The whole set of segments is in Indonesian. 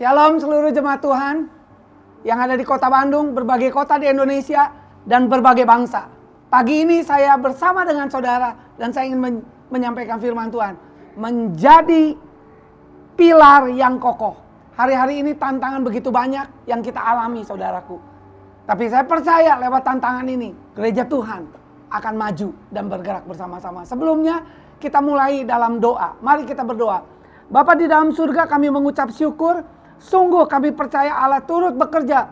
Shalom seluruh jemaat Tuhan yang ada di kota Bandung, berbagai kota di Indonesia, dan berbagai bangsa. Pagi ini saya bersama dengan saudara dan saya ingin men menyampaikan firman Tuhan. Menjadi pilar yang kokoh. Hari-hari ini tantangan begitu banyak yang kita alami saudaraku. Tapi saya percaya lewat tantangan ini gereja Tuhan akan maju dan bergerak bersama-sama. Sebelumnya kita mulai dalam doa. Mari kita berdoa. Bapak di dalam surga kami mengucap syukur. Sungguh kami percaya Allah turut bekerja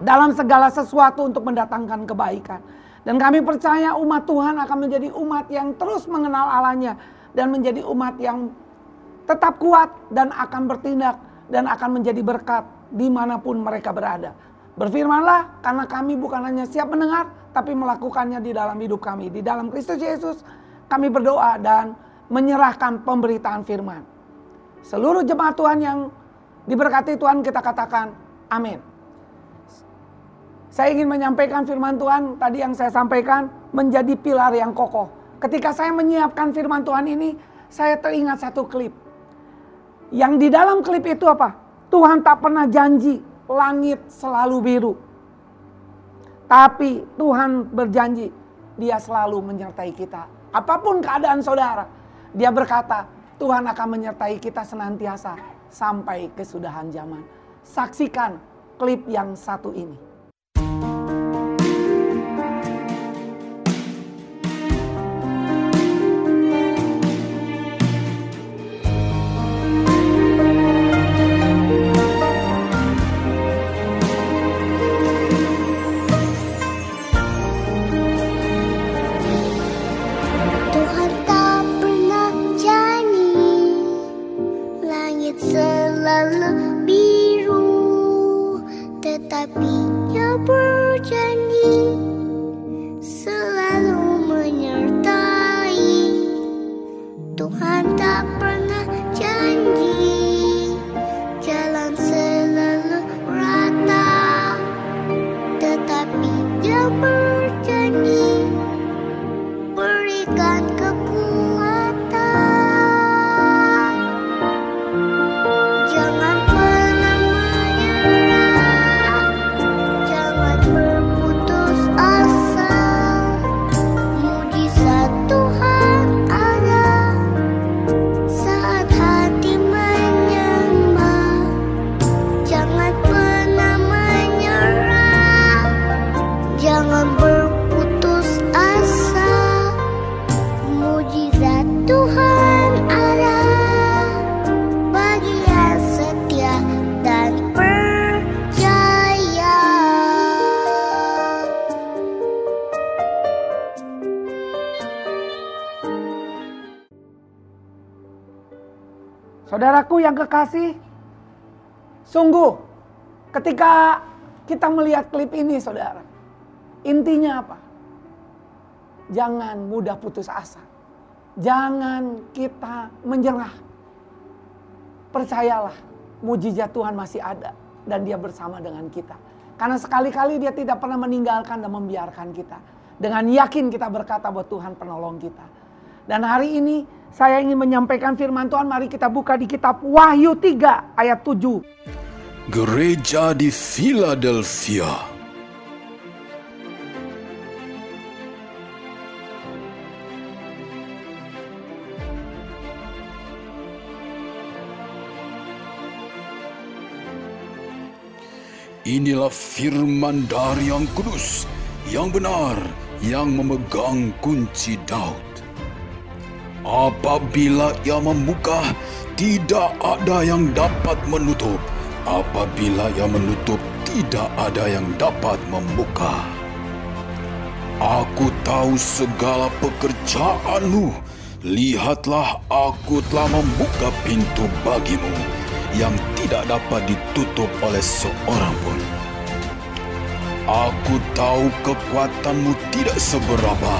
dalam segala sesuatu untuk mendatangkan kebaikan. Dan kami percaya umat Tuhan akan menjadi umat yang terus mengenal Allahnya. Dan menjadi umat yang tetap kuat dan akan bertindak dan akan menjadi berkat di mana pun mereka berada. Berfirmanlah karena kami bukan hanya siap mendengar tapi melakukannya di dalam hidup kami. Di dalam Kristus Yesus kami berdoa dan menyerahkan pemberitaan firman. Seluruh jemaat Tuhan yang diberkati Tuhan kita katakan amin. Saya ingin menyampaikan firman Tuhan tadi yang saya sampaikan menjadi pilar yang kokoh. Ketika saya menyiapkan firman Tuhan ini, saya teringat satu klip. Yang di dalam klip itu apa? Tuhan tak pernah janji langit selalu biru. Tapi Tuhan berjanji dia selalu menyertai kita. Apa pun keadaan saudara, dia berkata Tuhan akan menyertai kita senantiasa sampai kesudahan zaman. Saksikan klip yang satu ini. Saudaraku yang kekasih, sungguh ketika kita melihat klip ini saudara, intinya apa? Jangan mudah putus asa. Jangan kita menyerah. Percayalah, mujizat Tuhan masih ada dan dia bersama dengan kita. Karena sekali-kali dia tidak pernah meninggalkan dan membiarkan kita. Dengan yakin kita berkata bahwa Tuhan penolong kita. Dan hari ini saya ingin menyampaikan firman Tuhan. Mari kita buka di kitab Wahyu 3 ayat 7. Gereja di Philadelphia. Inilah firman dari yang kudus, yang benar, yang memegang kunci Daud. Apabila ia membuka, tidak ada yang dapat menutup. Apabila ia menutup, tidak ada yang dapat membuka. Aku tahu segala pekerjaanmu. Lihatlah, aku telah membuka pintu bagimu yang tidak dapat ditutup oleh seorang pun. Aku tahu kekuatanmu tidak seberapa,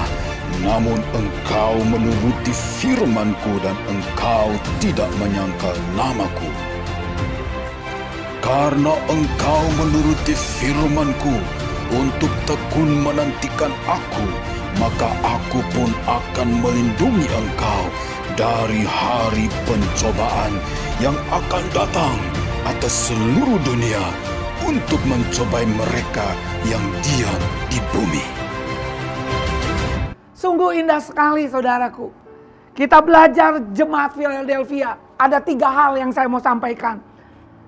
namun engkau menuruti firmanku dan engkau tidak menyangkal namaku. Karena engkau menuruti firmanku untuk tekun menantikan aku, maka aku pun akan melindungi engkau dari hari pencobaan yang akan datang atas seluruh dunia untuk mencobai mereka yang diam di bumi. Sungguh indah sekali saudaraku. Kita belajar jemaat Philadelphia. Ada tiga hal yang saya mau sampaikan.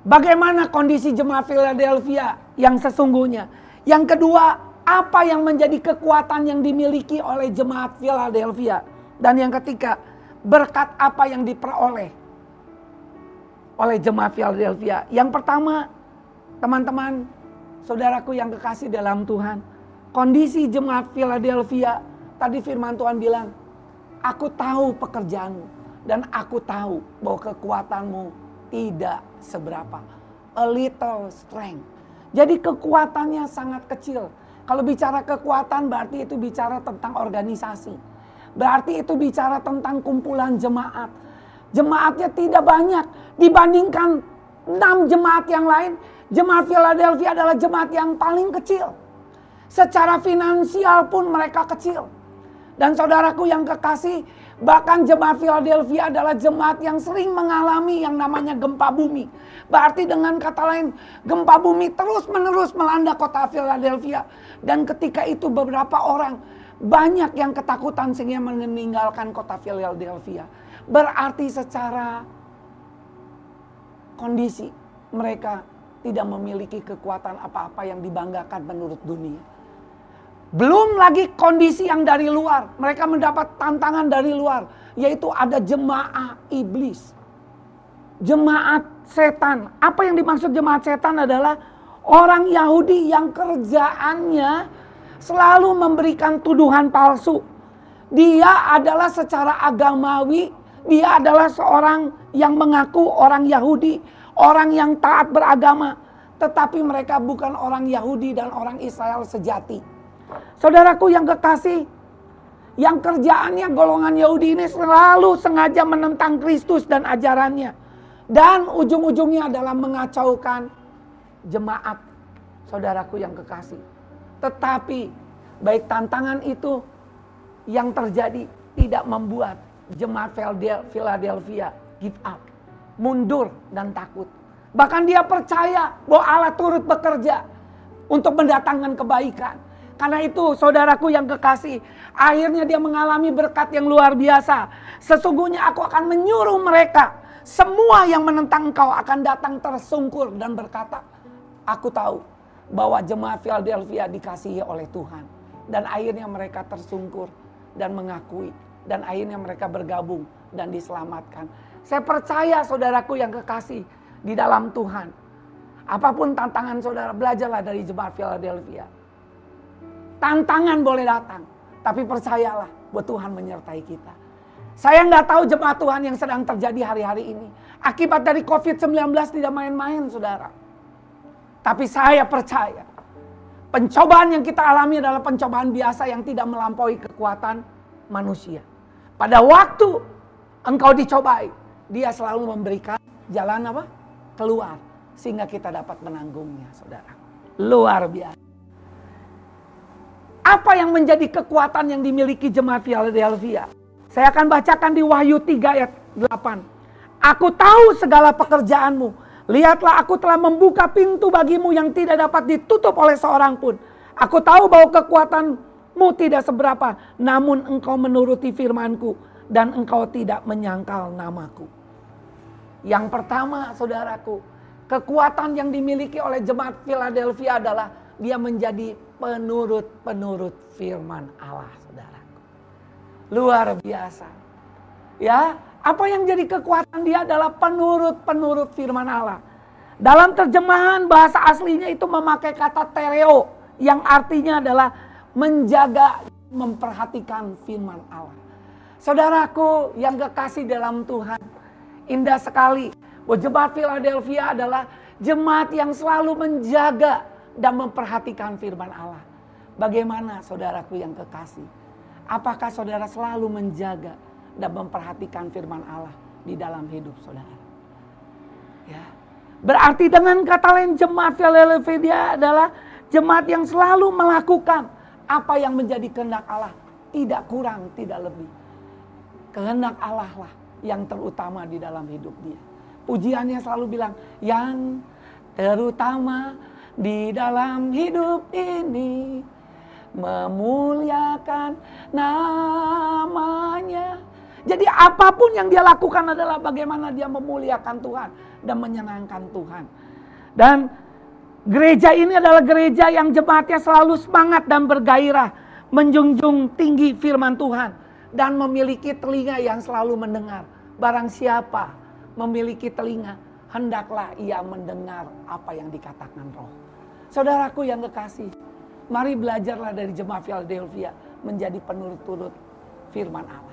Bagaimana kondisi jemaat Philadelphia yang sesungguhnya. Yang kedua, apa yang menjadi kekuatan yang dimiliki oleh jemaat Philadelphia. Dan yang ketiga, berkat apa yang diperoleh oleh jemaat Philadelphia. Yang pertama, teman-teman, saudaraku yang kekasih dalam Tuhan. Kondisi jemaat Philadelphia Tadi firman Tuhan bilang, aku tahu pekerjaanmu dan aku tahu bahwa kekuatanmu tidak seberapa. A little strength. Jadi kekuatannya sangat kecil. Kalau bicara kekuatan berarti itu bicara tentang organisasi. Berarti itu bicara tentang kumpulan jemaat. Jemaatnya tidak banyak dibandingkan enam jemaat yang lain. Jemaat Philadelphia adalah jemaat yang paling kecil. Secara finansial pun mereka kecil. Dan saudaraku yang kekasih, bahkan jemaat Philadelphia adalah jemaat yang sering mengalami yang namanya gempa bumi. Berarti dengan kata lain, gempa bumi terus menerus melanda kota Philadelphia. Dan ketika itu beberapa orang banyak yang ketakutan sehingga meninggalkan kota Philadelphia. Berarti secara kondisi mereka tidak memiliki kekuatan apa-apa yang dibanggakan menurut dunia. Belum lagi kondisi yang dari luar. Mereka mendapat tantangan dari luar. Yaitu ada jemaah iblis. Jemaat setan. Apa yang dimaksud jemaat setan adalah orang Yahudi yang kerjaannya selalu memberikan tuduhan palsu. Dia adalah secara agamawi, dia adalah seorang yang mengaku orang Yahudi, orang yang taat beragama, tetapi mereka bukan orang Yahudi dan orang Israel sejati. Saudaraku yang kekasih, yang kerjaannya golongan Yahudi ini selalu sengaja menentang Kristus dan ajarannya. Dan ujung-ujungnya adalah mengacaukan jemaat saudaraku yang kekasih. Tetapi baik tantangan itu yang terjadi tidak membuat jemaat Philadelphia give up, mundur dan takut. Bahkan dia percaya bahwa Allah turut bekerja untuk mendatangkan kebaikan. Karena itu saudaraku yang kekasih, akhirnya dia mengalami berkat yang luar biasa. Sesungguhnya aku akan menyuruh mereka, semua yang menentang engkau akan datang tersungkur dan berkata, aku tahu bahwa jemaat Philadelphia dikasihi oleh Tuhan. Dan akhirnya mereka tersungkur dan mengakui. Dan akhirnya mereka bergabung dan diselamatkan. Saya percaya saudaraku yang kekasih di dalam Tuhan. Apa pun tantangan saudara, belajarlah dari jemaat Philadelphia Tantangan boleh datang. Tapi percayalah buat Tuhan menyertai kita. Saya nggak tahu jemaat Tuhan yang sedang terjadi hari-hari ini. Akibat dari COVID-19 tidak main-main saudara. Tapi saya percaya. Pencobaan yang kita alami adalah pencobaan biasa yang tidak melampaui kekuatan manusia. Pada waktu engkau dicobai, dia selalu memberikan jalan apa? Keluar. Sehingga kita dapat menanggungnya saudara. Luar biasa. Apa yang menjadi kekuatan yang dimiliki jemaat Philadelphia? Saya akan bacakan di Wahyu 3 ayat 8. Aku tahu segala pekerjaanmu. Lihatlah aku telah membuka pintu bagimu yang tidak dapat ditutup oleh seorang pun. Aku tahu bahwa kekuatanmu tidak seberapa. Namun engkau menuruti firmanku. Dan engkau tidak menyangkal namaku. Yang pertama saudaraku. Kekuatan yang dimiliki oleh jemaat Philadelphia adalah dia menjadi penurut-penurut firman Allah, saudaraku. Luar biasa. Ya, apa yang jadi kekuatan dia adalah penurut-penurut firman Allah. Dalam terjemahan bahasa aslinya itu memakai kata tereo yang artinya adalah menjaga, memperhatikan firman Allah. Saudaraku yang kekasih dalam Tuhan, indah sekali. Jemaat Philadelphia adalah jemaat yang selalu menjaga dan memperhatikan firman Allah. Bagaimana saudaraku yang kekasih? Apakah saudara selalu menjaga dan memperhatikan firman Allah di dalam hidup saudara? Ya. Berarti dengan kata lain jemaat Philadelphia adalah jemaat yang selalu melakukan apa yang menjadi kehendak Allah. Tidak kurang, tidak lebih. Kehendak Allah lah yang terutama di dalam hidup dia. pujiannya selalu bilang yang terutama di dalam hidup ini memuliakan namanya. Jadi apa pun yang dia lakukan adalah bagaimana dia memuliakan Tuhan dan menyenangkan Tuhan. Dan gereja ini adalah gereja yang jemaatnya selalu semangat dan bergairah menjunjung tinggi firman Tuhan dan memiliki telinga yang selalu mendengar. Barang siapa memiliki telinga, hendaklah ia mendengar apa yang dikatakan roh. Saudaraku yang kekasih, mari belajarlah dari jemaat Philadelphia menjadi penurut-turut firman Allah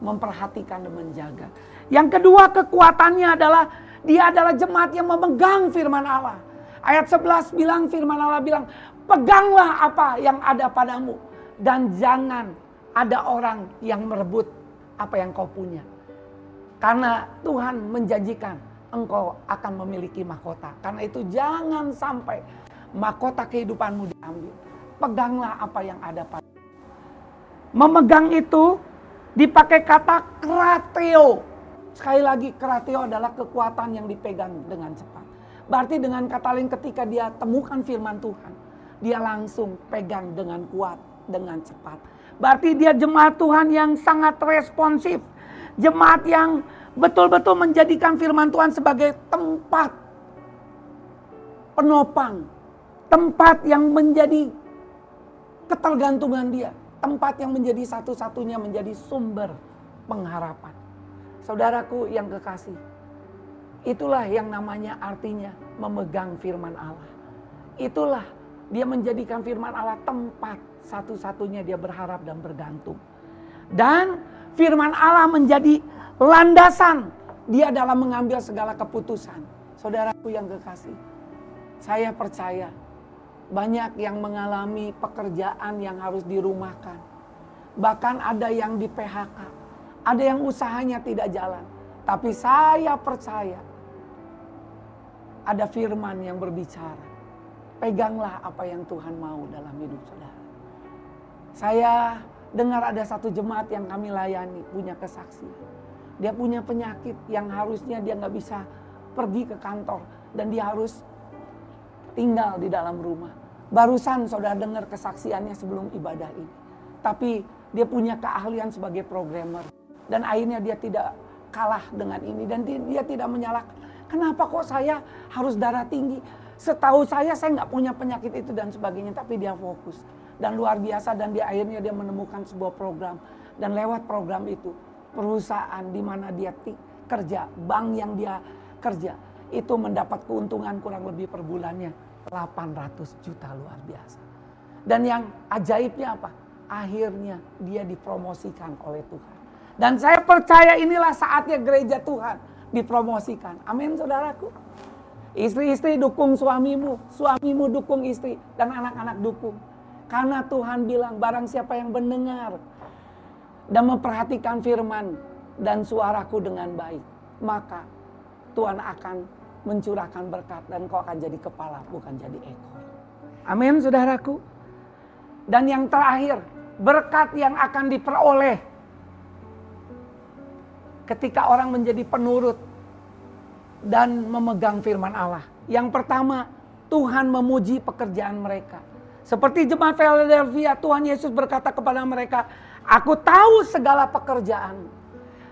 memperhatikan dan menjaga. Yang kedua kekuatannya adalah dia adalah jemaat yang memegang firman Allah. Ayat 11 bilang firman Allah bilang, "Peganglah apa yang ada padamu dan jangan ada orang yang merebut apa yang kau punya." Karena Tuhan menjanjikan engkau akan memiliki mahkota. Karena itu jangan sampai mahkota kehidupanmu diambil. Peganglah apa yang ada padamu. Memegang itu dipakai kata krateo. Sekali lagi krateo adalah kekuatan yang dipegang dengan cepat. Berarti dengan kata lain ketika dia temukan firman Tuhan, dia langsung pegang dengan kuat, dengan cepat. Berarti dia jemaat Tuhan yang sangat responsif. Jemaat yang betul-betul menjadikan firman Tuhan sebagai tempat penopang. Tempat yang menjadi ketergantungan dia tempat yang menjadi satu-satunya menjadi sumber pengharapan. Saudaraku yang kekasih, itulah yang namanya artinya memegang firman Allah. Itulah dia menjadikan firman Allah tempat satu-satunya dia berharap dan bergantung. Dan firman Allah menjadi landasan dia dalam mengambil segala keputusan. Saudaraku yang kekasih, saya percaya banyak yang mengalami pekerjaan yang harus dirumahkan. Bahkan ada yang di PHK. Ada yang usahanya tidak jalan. Tapi saya percaya ada firman yang berbicara. Peganglah apa yang Tuhan mau dalam hidup saudara. Saya dengar ada satu jemaat yang kami layani punya kesaksian. Dia punya penyakit yang harusnya dia nggak bisa pergi ke kantor dan dia harus tinggal di dalam rumah. Barusan saudara dengar kesaksiannya sebelum ibadah ini. Tapi dia punya keahlian sebagai programmer. Dan akhirnya dia tidak kalah dengan ini. Dan dia, tidak menyalahkan. Kenapa kok saya harus darah tinggi? Setahu saya saya nggak punya penyakit itu dan sebagainya. Tapi dia fokus. Dan luar biasa dan dia akhirnya dia menemukan sebuah program. Dan lewat program itu perusahaan di mana dia kerja, bank yang dia kerja itu mendapat keuntungan kurang lebih per bulannya 800 juta luar biasa. Dan yang ajaibnya apa? Akhirnya dia dipromosikan oleh Tuhan. Dan saya percaya inilah saatnya gereja Tuhan dipromosikan. Amin saudaraku. Istri-istri dukung suamimu, suamimu dukung istri, dan anak-anak dukung. Karena Tuhan bilang barang siapa yang mendengar dan memperhatikan firman dan suaraku dengan baik, maka Tuhan akan mencurahkan berkat dan kau akan jadi kepala bukan jadi ekor. Amin saudaraku. Dan yang terakhir, berkat yang akan diperoleh ketika orang menjadi penurut dan memegang firman Allah. Yang pertama, Tuhan memuji pekerjaan mereka. Seperti jemaat Philadelphia, Tuhan Yesus berkata kepada mereka, Aku tahu segala pekerjaan.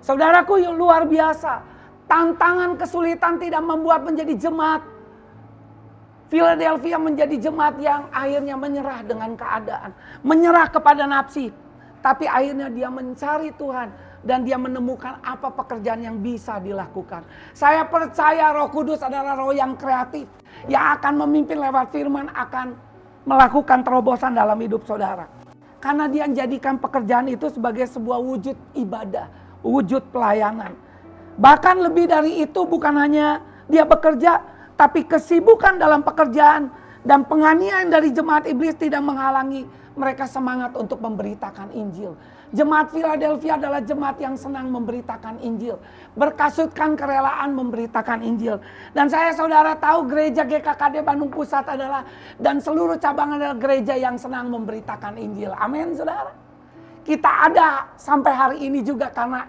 Saudaraku yang luar biasa, Tantangan kesulitan tidak membuat menjadi jemaat. Philadelphia menjadi jemaat yang akhirnya menyerah dengan keadaan. Menyerah kepada nafsi. Tapi akhirnya dia mencari Tuhan. Dan dia menemukan apa pekerjaan yang bisa dilakukan. Saya percaya roh kudus adalah roh yang kreatif. Yang akan memimpin lewat firman akan melakukan terobosan dalam hidup saudara. Karena dia menjadikan pekerjaan itu sebagai sebuah wujud ibadah. Wujud pelayanan Bahkan lebih dari itu bukan hanya dia bekerja, tapi kesibukan dalam pekerjaan dan penganiayaan dari jemaat iblis tidak menghalangi mereka semangat untuk memberitakan Injil. Jemaat Philadelphia adalah jemaat yang senang memberitakan Injil. Berkasutkan kerelaan memberitakan Injil. Dan saya saudara tahu gereja GKKD Bandung Pusat adalah dan seluruh cabang adalah gereja yang senang memberitakan Injil. Amin saudara. Kita ada sampai hari ini juga karena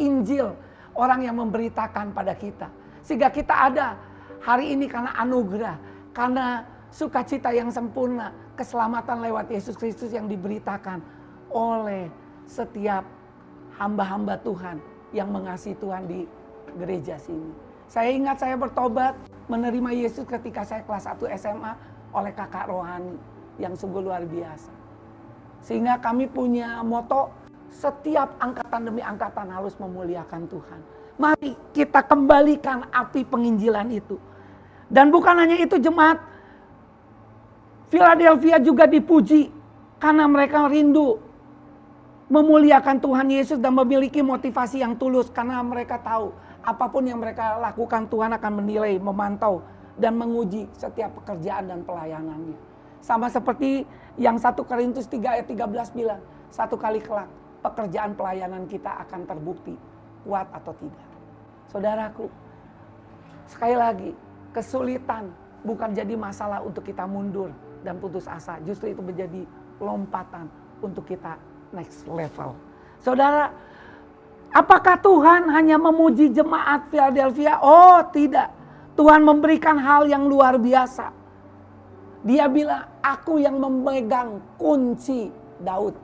Injil orang yang memberitakan pada kita. Sehingga kita ada hari ini karena anugerah, karena sukacita yang sempurna, keselamatan lewat Yesus Kristus yang diberitakan oleh setiap hamba-hamba Tuhan yang mengasihi Tuhan di gereja sini. Saya ingat saya bertobat menerima Yesus ketika saya kelas 1 SMA oleh kakak rohani yang sungguh luar biasa. Sehingga kami punya moto setiap angkatan demi angkatan harus memuliakan Tuhan. Mari kita kembalikan api penginjilan itu. Dan bukan hanya itu jemaat, Philadelphia juga dipuji karena mereka rindu memuliakan Tuhan Yesus dan memiliki motivasi yang tulus karena mereka tahu apa pun yang mereka lakukan Tuhan akan menilai, memantau dan menguji setiap pekerjaan dan pelayanannya. Sama seperti yang 1 Korintus 3 ayat 13 bilang, satu kali kelak pekerjaan pelayanan kita akan terbukti kuat atau tidak. Saudaraku, sekali lagi, kesulitan bukan jadi masalah untuk kita mundur dan putus asa. Justru itu menjadi lompatan untuk kita next level. Saudara, apakah Tuhan hanya memuji jemaat Philadelphia? Oh, tidak. Tuhan memberikan hal yang luar biasa. Dia bilang, aku yang memegang kunci Daud.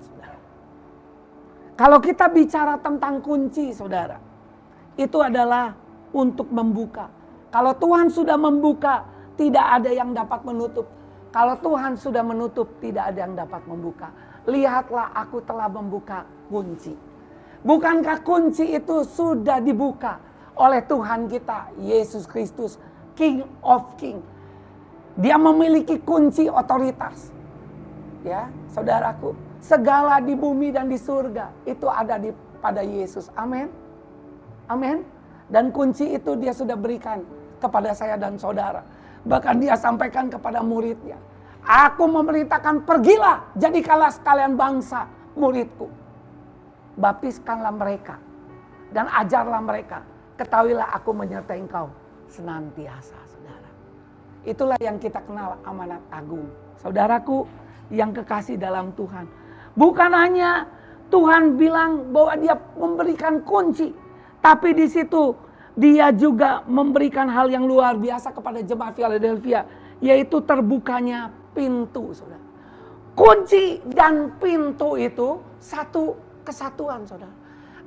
Kalau kita bicara tentang kunci, saudara, itu adalah untuk membuka. Kalau Tuhan sudah membuka, tidak ada yang dapat menutup. Kalau Tuhan sudah menutup, tidak ada yang dapat membuka. Lihatlah, aku telah membuka kunci. Bukankah kunci itu sudah dibuka oleh Tuhan kita, Yesus Kristus, King of King. Dia memiliki kunci otoritas. Ya, saudaraku, segala di bumi dan di surga itu ada di pada Yesus. Amin. Amin. Dan kunci itu dia sudah berikan kepada saya dan saudara. Bahkan dia sampaikan kepada muridnya. Aku memerintahkan pergilah jadikanlah sekalian bangsa muridku. Baptiskanlah mereka dan ajarlah mereka. Ketahuilah aku menyertai engkau senantiasa saudara. Itulah yang kita kenal amanat agung. Saudaraku yang kekasih dalam Tuhan. Bukan hanya Tuhan bilang bahwa dia memberikan kunci. Tapi di situ dia juga memberikan hal yang luar biasa kepada jemaat Philadelphia. Yaitu terbukanya pintu. Saudara. Kunci dan pintu itu satu kesatuan saudara.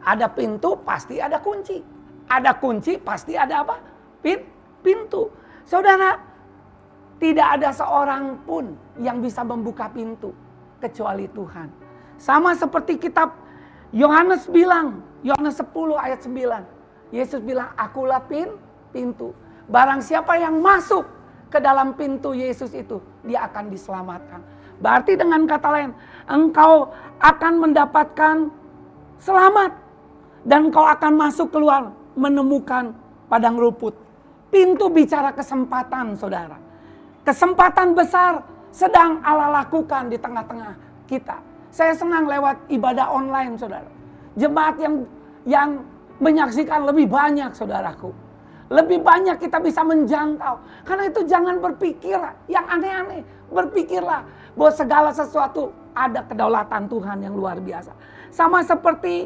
Ada pintu pasti ada kunci. Ada kunci pasti ada apa? Pintu. Saudara, tidak ada seorang pun yang bisa membuka pintu kecuali Tuhan. Sama seperti kitab Yohanes bilang, Yohanes 10 ayat 9. Yesus bilang, akulah pin, pintu. Barang siapa yang masuk ke dalam pintu Yesus itu, dia akan diselamatkan. Berarti dengan kata lain, engkau akan mendapatkan selamat. Dan engkau akan masuk keluar menemukan padang rumput. Pintu bicara kesempatan saudara. Kesempatan besar sedang Allah lakukan di tengah-tengah kita. Saya senang lewat ibadah online saudara. Jemaat yang yang menyaksikan lebih banyak saudaraku. Lebih banyak kita bisa menjangkau. Karena itu jangan berpikir yang aneh-aneh. Berpikirlah bahwa segala sesuatu ada kedaulatan Tuhan yang luar biasa. Sama seperti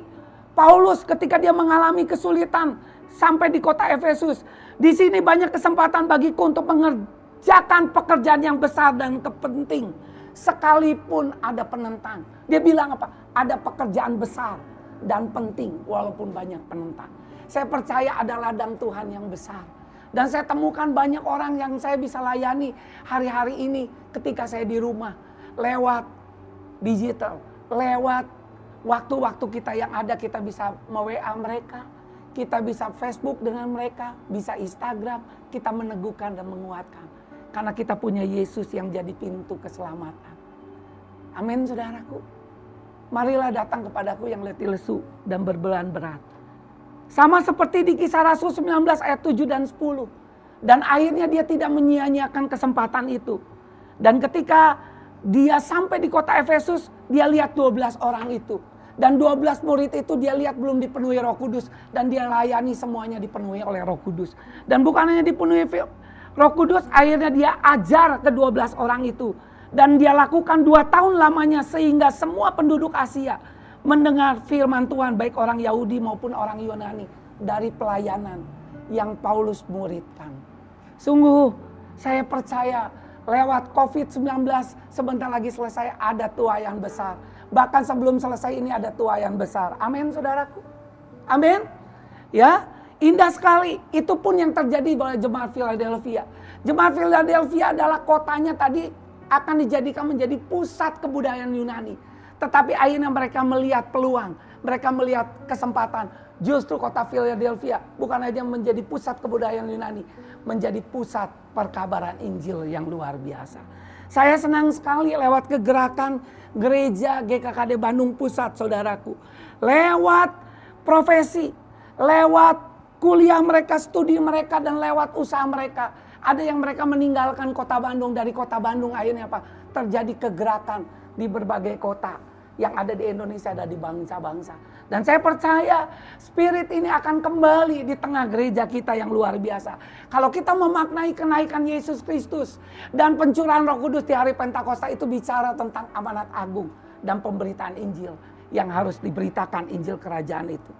Paulus ketika dia mengalami kesulitan sampai di kota Efesus. Di sini banyak kesempatan bagiku untuk mengerjakan pekerjaan yang besar dan kepenting. Sekalipun ada penentang. Dia bilang apa? Ada pekerjaan besar dan penting walaupun banyak penentang. Saya percaya ada ladang Tuhan yang besar. Dan saya temukan banyak orang yang saya bisa layani hari-hari ini ketika saya di rumah. Lewat digital, lewat waktu-waktu kita yang ada kita bisa me-WA mereka. Kita bisa Facebook dengan mereka, bisa Instagram, kita meneguhkan dan menguatkan. Karena kita punya Yesus yang jadi pintu keselamatan. Amin saudaraku. Marilah datang kepadaku yang letih lesu dan berbelan berat sama seperti di kisah Rasul 19 ayat 7 dan 10. Dan akhirnya dia tidak menyia-nyiakan kesempatan itu. Dan ketika dia sampai di kota Efesus, dia lihat 12 orang itu. Dan 12 murid itu dia lihat belum dipenuhi roh kudus. Dan dia layani semuanya dipenuhi oleh roh kudus. Dan bukan hanya dipenuhi roh kudus, akhirnya dia ajar ke 12 orang itu. Dan dia lakukan dua tahun lamanya sehingga semua penduduk Asia mendengar firman Tuhan baik orang Yahudi maupun orang Yunani dari pelayanan yang Paulus muridkan. Sungguh saya percaya lewat COVID-19 sebentar lagi selesai ada tua yang besar. Bahkan sebelum selesai ini ada tua yang besar. Amin saudaraku. Amin. Ya, indah sekali. Itu pun yang terjadi oleh jemaat Philadelphia. Jemaat Philadelphia adalah kotanya tadi akan dijadikan menjadi pusat kebudayaan Yunani. Tetapi akhirnya mereka melihat peluang, mereka melihat kesempatan. Justru kota Philadelphia bukan hanya menjadi pusat kebudayaan Yunani, menjadi pusat perkabaran Injil yang luar biasa. Saya senang sekali lewat kegerakan gereja GKKD Bandung Pusat, saudaraku. Lewat profesi, lewat kuliah mereka, studi mereka, dan lewat usaha mereka. Ada yang mereka meninggalkan kota Bandung, dari kota Bandung akhirnya apa? Terjadi kegerakan di berbagai kota yang ada di Indonesia, ada di bangsa-bangsa. Dan saya percaya spirit ini akan kembali di tengah gereja kita yang luar biasa. Kalau kita memaknai kenaikan Yesus Kristus dan pencurahan roh kudus di hari Pentakosta itu bicara tentang amanat agung dan pemberitaan Injil yang harus diberitakan Injil kerajaan itu.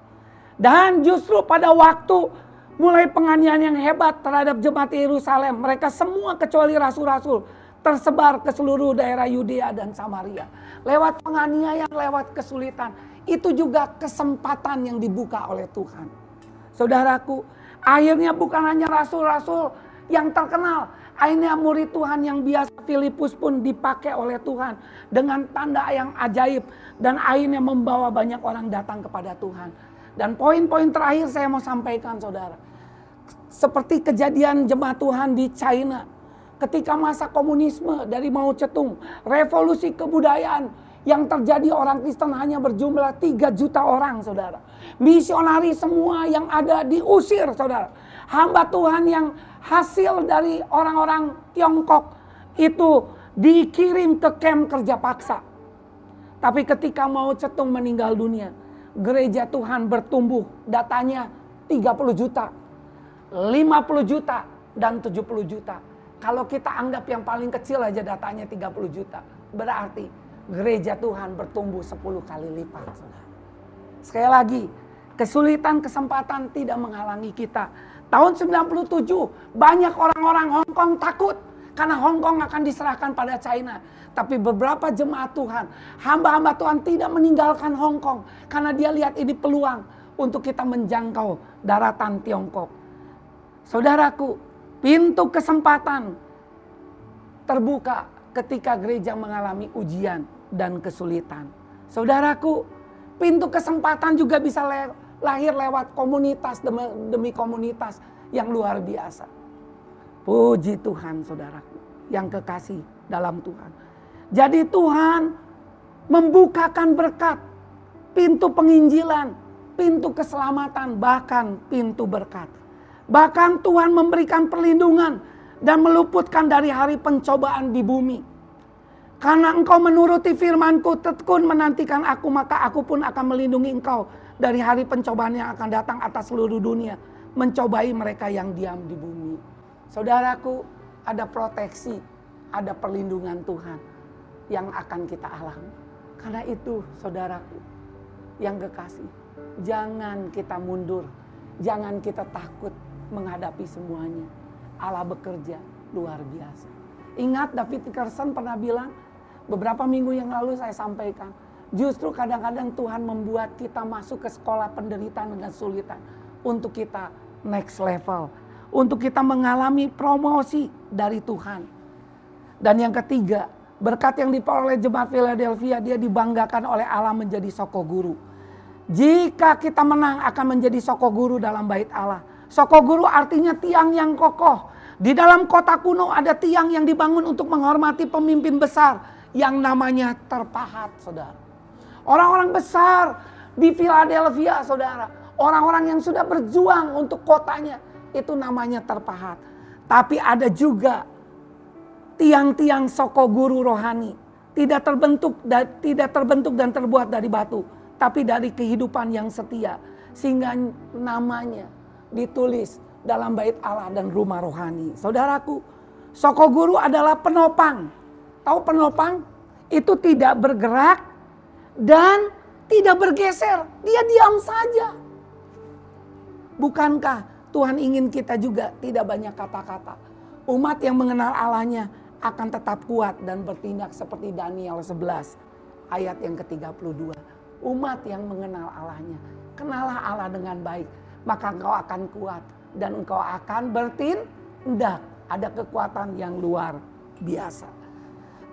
Dan justru pada waktu mulai penganiayaan yang hebat terhadap jemaat Yerusalem, mereka semua kecuali rasul-rasul tersebar ke seluruh daerah Yudea dan Samaria lewat penganiayaan, lewat kesulitan. Itu juga kesempatan yang dibuka oleh Tuhan. Saudaraku, akhirnya bukan hanya rasul-rasul yang terkenal. Akhirnya murid Tuhan yang biasa Filipus pun dipakai oleh Tuhan dengan tanda yang ajaib dan akhirnya membawa banyak orang datang kepada Tuhan. Dan poin-poin terakhir saya mau sampaikan saudara. Seperti kejadian jemaat Tuhan di China ketika masa komunisme dari Mao Zedong, revolusi kebudayaan yang terjadi orang Kristen hanya berjumlah 3 juta orang, saudara. Misionari semua yang ada diusir, saudara. Hamba Tuhan yang hasil dari orang-orang Tiongkok itu dikirim ke camp kerja paksa. Tapi ketika Mao Zedong meninggal dunia, gereja Tuhan bertumbuh datanya 30 juta, 50 juta, dan 70 juta. Kalau kita anggap yang paling kecil aja datanya 30 juta. Berarti gereja Tuhan bertumbuh 10 kali lipat. Sekali lagi, kesulitan kesempatan tidak menghalangi kita. Tahun 97 banyak orang-orang Hong Kong takut karena Hong Kong akan diserahkan pada China. Tapi beberapa jemaat Tuhan, hamba-hamba Tuhan tidak meninggalkan Hong Kong karena dia lihat ini peluang untuk kita menjangkau daratan Tiongkok. Saudaraku, Pintu kesempatan terbuka ketika gereja mengalami ujian dan kesulitan. Saudaraku, pintu kesempatan juga bisa lahir lewat komunitas demi, demi komunitas yang luar biasa. Puji Tuhan saudaraku yang kekasih dalam Tuhan. Jadi Tuhan membukakan berkat, pintu penginjilan, pintu keselamatan, bahkan pintu berkat. Bahkan Tuhan memberikan perlindungan dan meluputkan dari hari pencobaan di bumi. Karena engkau menuruti firmanku, tekun menantikan aku, maka aku pun akan melindungi engkau dari hari pencobaan yang akan datang atas seluruh dunia. Mencobai mereka yang diam di bumi. Saudaraku, ada proteksi, ada perlindungan Tuhan yang akan kita alami. Karena itu, saudaraku, yang kekasih, jangan kita mundur, jangan kita takut, menghadapi semuanya. Allah bekerja luar biasa. Ingat David Carson pernah bilang, beberapa minggu yang lalu saya sampaikan, justru kadang-kadang Tuhan membuat kita masuk ke sekolah penderitaan dengan sulitan untuk kita next level, untuk kita mengalami promosi dari Tuhan. Dan yang ketiga, berkat yang diperoleh jemaat Philadelphia, dia dibanggakan oleh Allah menjadi soko guru. Jika kita menang akan menjadi soko guru dalam bait Allah. Sokoguru artinya tiang yang kokoh. Di dalam kota kuno ada tiang yang dibangun untuk menghormati pemimpin besar yang namanya terpahat, saudara. Orang-orang besar di Philadelphia, saudara. Orang-orang yang sudah berjuang untuk kotanya, itu namanya terpahat. Tapi ada juga tiang-tiang sokoguru rohani. Tidak terbentuk, tidak terbentuk dan terbuat dari batu. Tapi dari kehidupan yang setia. Sehingga namanya ditulis dalam bait Allah dan rumah rohani. Saudaraku, soko guru adalah penopang. Tahu penopang? Itu tidak bergerak dan tidak bergeser. Dia diam saja. Bukankah Tuhan ingin kita juga tidak banyak kata-kata. Umat yang mengenal Allahnya akan tetap kuat dan bertindak seperti Daniel 11 ayat yang ke-32. Umat yang mengenal Allahnya. Kenalah Allah dengan baik. Maka engkau akan kuat. Dan engkau akan bertindak. Ada kekuatan yang luar biasa.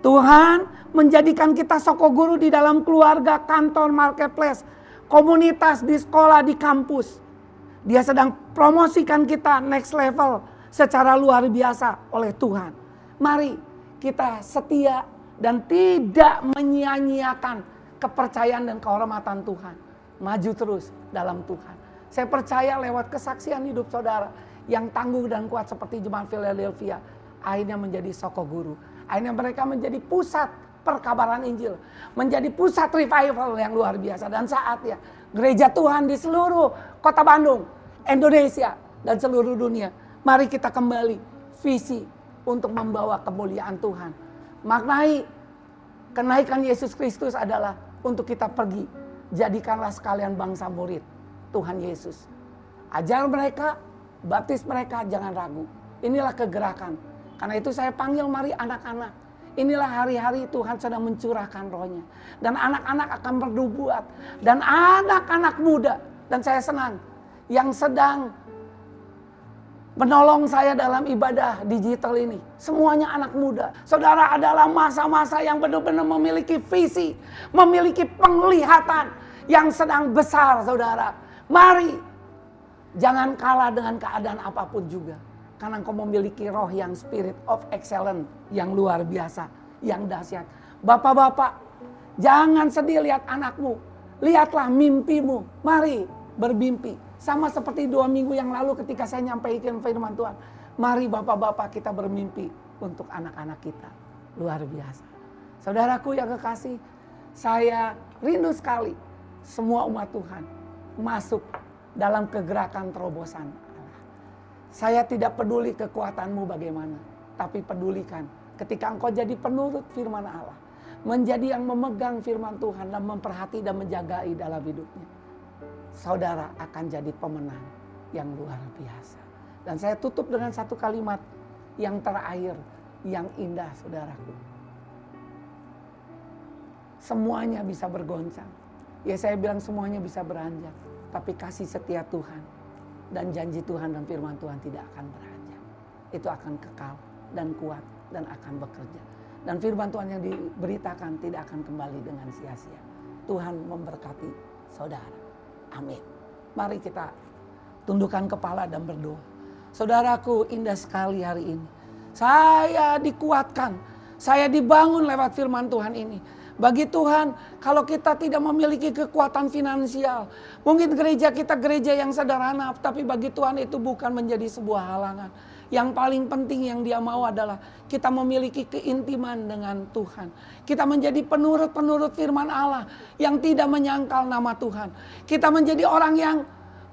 Tuhan menjadikan kita soko guru di dalam keluarga, kantor, marketplace, komunitas, di sekolah, di kampus. Dia sedang promosikan kita next level secara luar biasa oleh Tuhan. Mari kita setia dan tidak menyia-nyiakan kepercayaan dan kehormatan Tuhan. Maju terus dalam Tuhan. Saya percaya lewat kesaksian hidup saudara yang tangguh dan kuat seperti jemaat Philadelphia akhirnya menjadi soko guru Akhirnya mereka menjadi pusat perkabaran Injil. Menjadi pusat revival yang luar biasa. Dan saatnya gereja Tuhan di seluruh kota Bandung, Indonesia, dan seluruh dunia. Mari kita kembali visi untuk membawa kemuliaan Tuhan. Maknai kenaikan Yesus Kristus adalah untuk kita pergi. Jadikanlah sekalian bangsa murid Tuhan Yesus. Ajar mereka, baptis mereka, jangan ragu. Inilah kegerakan karena itu saya panggil mari anak-anak. Inilah hari-hari Tuhan sedang mencurahkan rohnya. Dan anak-anak akan bernubuat. Dan anak-anak muda. Dan saya senang. Yang sedang menolong saya dalam ibadah digital ini. Semuanya anak muda. Saudara adalah masa-masa yang benar-benar memiliki visi. Memiliki penglihatan yang sedang besar saudara. Mari. Jangan kalah dengan keadaan apa pun juga. Karena engkau memiliki roh yang spirit of excellence yang luar biasa, yang dahsyat. Bapak-bapak, jangan sedih lihat anakmu. Lihatlah mimpimu. Mari bermimpi. Sama seperti dua minggu yang lalu ketika saya nyampaikan firman Tuhan. Mari bapak-bapak kita bermimpi untuk anak-anak kita. Luar biasa. Saudaraku yang kekasih, saya rindu sekali semua umat Tuhan masuk dalam kegerakan terobosan saya tidak peduli kekuatanmu bagaimana, tapi pedulikan ketika engkau jadi penurut firman Allah, menjadi yang memegang firman Tuhan dan memperhati dan menjagai dalam hidupnya. Saudara akan jadi pemenang yang luar biasa. Dan saya tutup dengan satu kalimat yang terakhir, yang indah saudaraku. Semuanya bisa bergoncang. Ya saya bilang semuanya bisa beranjak. Tapi kasih setia Tuhan dan janji Tuhan dan firman Tuhan tidak akan beranjak. Itu akan kekal dan kuat dan akan bekerja. Dan firman Tuhan yang diberitakan tidak akan kembali dengan sia-sia. Tuhan memberkati saudara. Amin. Mari kita tundukkan kepala dan berdoa. Saudaraku indah sekali hari ini. Saya dikuatkan. Saya dibangun lewat firman Tuhan ini bagi Tuhan, kalau kita tidak memiliki kekuatan finansial, mungkin gereja kita gereja yang sederhana, tapi bagi Tuhan itu bukan menjadi sebuah halangan. Yang paling penting yang dia mau adalah kita memiliki keintiman dengan Tuhan. Kita menjadi penurut-penurut firman Allah yang tidak menyangkal nama Tuhan. Kita menjadi orang yang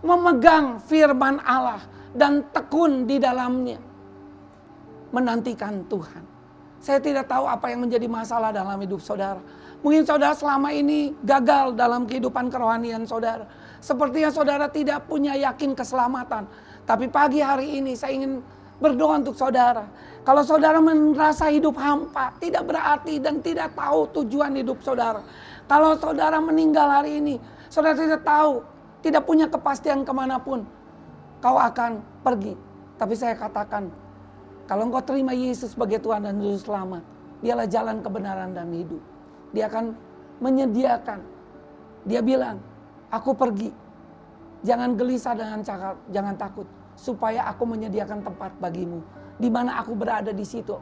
memegang firman Allah dan tekun di dalamnya. Menantikan Tuhan. Saya tidak tahu apa yang menjadi masalah dalam hidup saudara. Mungkin saudara selama ini gagal dalam kehidupan kerohanian saudara. Sepertinya saudara tidak punya yakin keselamatan. Tapi pagi hari ini saya ingin berdoa untuk saudara. Kalau saudara merasa hidup hampa, tidak berarti dan tidak tahu tujuan hidup saudara. Kalau saudara meninggal hari ini, saudara tidak tahu, tidak punya kepastian ke mana pun. Kau akan pergi. Tapi saya katakan, kalau engkau terima Yesus sebagai Tuhan dan Juru Selamat, dialah jalan kebenaran dan hidup. Dia akan menyediakan. Dia bilang, aku pergi. Jangan gelisah dengan cakap, jangan takut. Supaya aku menyediakan tempat bagimu. Di mana aku berada di situ,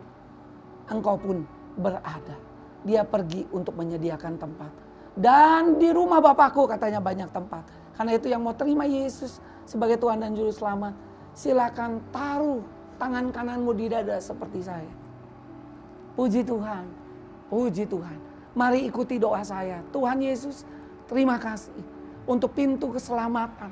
engkau pun berada. Dia pergi untuk menyediakan tempat. Dan di rumah Bapakku katanya banyak tempat. Karena itu yang mau terima Yesus sebagai Tuhan dan Juru Selamat. Silakan taruh tangan kananmu di dada seperti saya. Puji Tuhan, puji Tuhan. Mari ikuti doa saya. Tuhan Yesus, terima kasih untuk pintu keselamatan.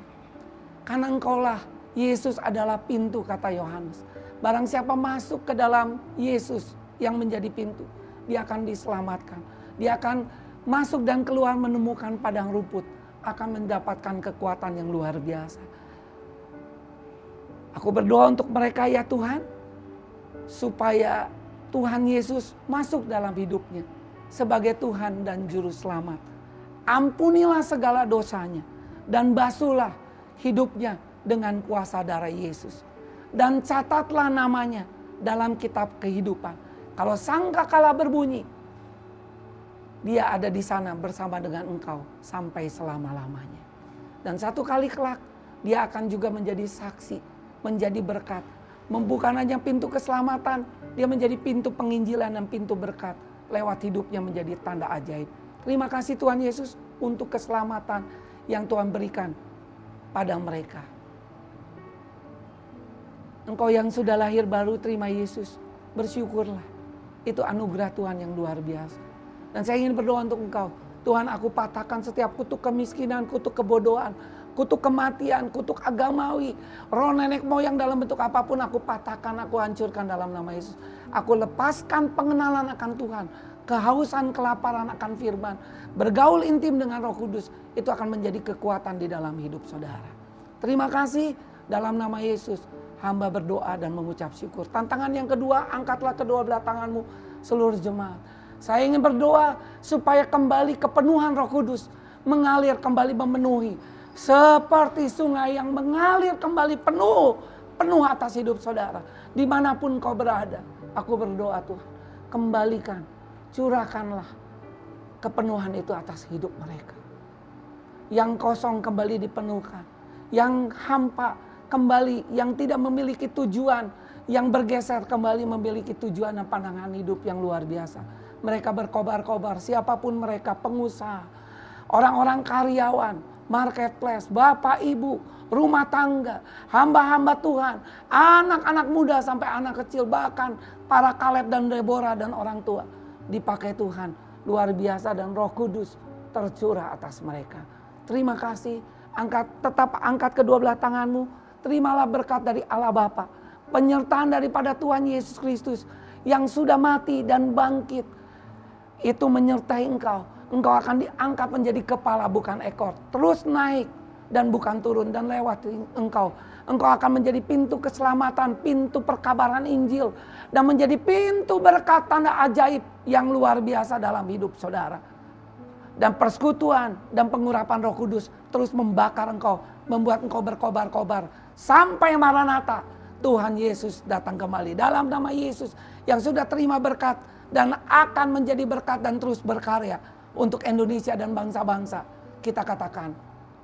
Karena engkaulah Yesus adalah pintu kata Yohanes. Barang siapa masuk ke dalam Yesus yang menjadi pintu, dia akan diselamatkan. Dia akan masuk dan keluar menemukan padang rumput, akan mendapatkan kekuatan yang luar biasa. Aku berdoa untuk mereka ya Tuhan, supaya Tuhan Yesus masuk dalam hidupnya sebagai Tuhan dan Juru Selamat. Ampunilah segala dosanya dan basuhlah hidupnya dengan kuasa darah Yesus. Dan catatlah namanya dalam kitab kehidupan. Kalau sangka kalah berbunyi, dia ada di sana bersama dengan engkau sampai selama-lamanya. Dan satu kali kelak, dia akan juga menjadi saksi, menjadi berkat. Membuka hanya pintu keselamatan, dia menjadi pintu penginjilan dan pintu berkat. Lewat hidupnya menjadi tanda ajaib. Terima kasih Tuhan Yesus untuk keselamatan yang Tuhan berikan pada mereka. Engkau yang sudah lahir baru terima Yesus, bersyukurlah. Itu anugerah Tuhan yang luar biasa. Dan saya ingin berdoa untuk engkau. Tuhan aku patahkan setiap kutuk kemiskinan, kutuk kebodohan, kutuk kematian, kutuk agamawi, roh nenek moyang dalam bentuk apa pun aku patahkan, aku hancurkan dalam nama Yesus. Aku lepaskan pengenalan akan Tuhan, kehausan, kelaparan akan firman, bergaul intim dengan Roh Kudus, itu akan menjadi kekuatan di dalam hidup saudara. Terima kasih dalam nama Yesus hamba berdoa dan mengucap syukur. Tantangan yang kedua, angkatlah kedua belah tanganmu seluruh jemaat. Saya ingin berdoa supaya kembali kepenuhan roh kudus mengalir kembali memenuhi. Seperti sungai yang mengalir kembali penuh, penuh atas hidup saudara. Di mana pun kau berada, aku berdoa Tuhan, kembalikan, curahkanlah kepenuhan itu atas hidup mereka. Yang kosong kembali dipenuhkan, yang hampa kembali, yang tidak memiliki tujuan, yang bergeser kembali memiliki tujuan dan pandangan hidup yang luar biasa. Mereka berkobar-kobar, siapa pun mereka, pengusaha, orang-orang karyawan, marketplace, bapak ibu, rumah tangga, hamba-hamba Tuhan, anak-anak muda sampai anak kecil, bahkan para Kaleb dan Deborah dan orang tua. Dipakai Tuhan, luar biasa dan roh kudus tercurah atas mereka. Terima kasih, angkat tetap angkat kedua belah tanganmu, terimalah berkat dari Allah Bapa, penyertaan daripada Tuhan Yesus Kristus yang sudah mati dan bangkit. Itu menyertai engkau. Engkau akan diangkat menjadi kepala bukan ekor. Terus naik dan bukan turun dan lewat engkau. Engkau akan menjadi pintu keselamatan, pintu perkabaran Injil. Dan menjadi pintu berkat tanda ajaib yang luar biasa dalam hidup saudara. Dan persekutuan dan pengurapan roh kudus terus membakar engkau. Membuat engkau berkobar-kobar Sampai Maranatha Tuhan Yesus datang kembali dalam nama Yesus yang sudah terima berkat dan akan menjadi berkat dan terus berkarya untuk Indonesia dan bangsa-bangsa. Kita katakan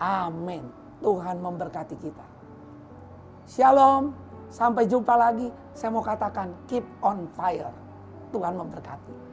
amin. Tuhan memberkati kita. Shalom. Sampai jumpa lagi. Saya mau katakan keep on fire. Tuhan memberkati.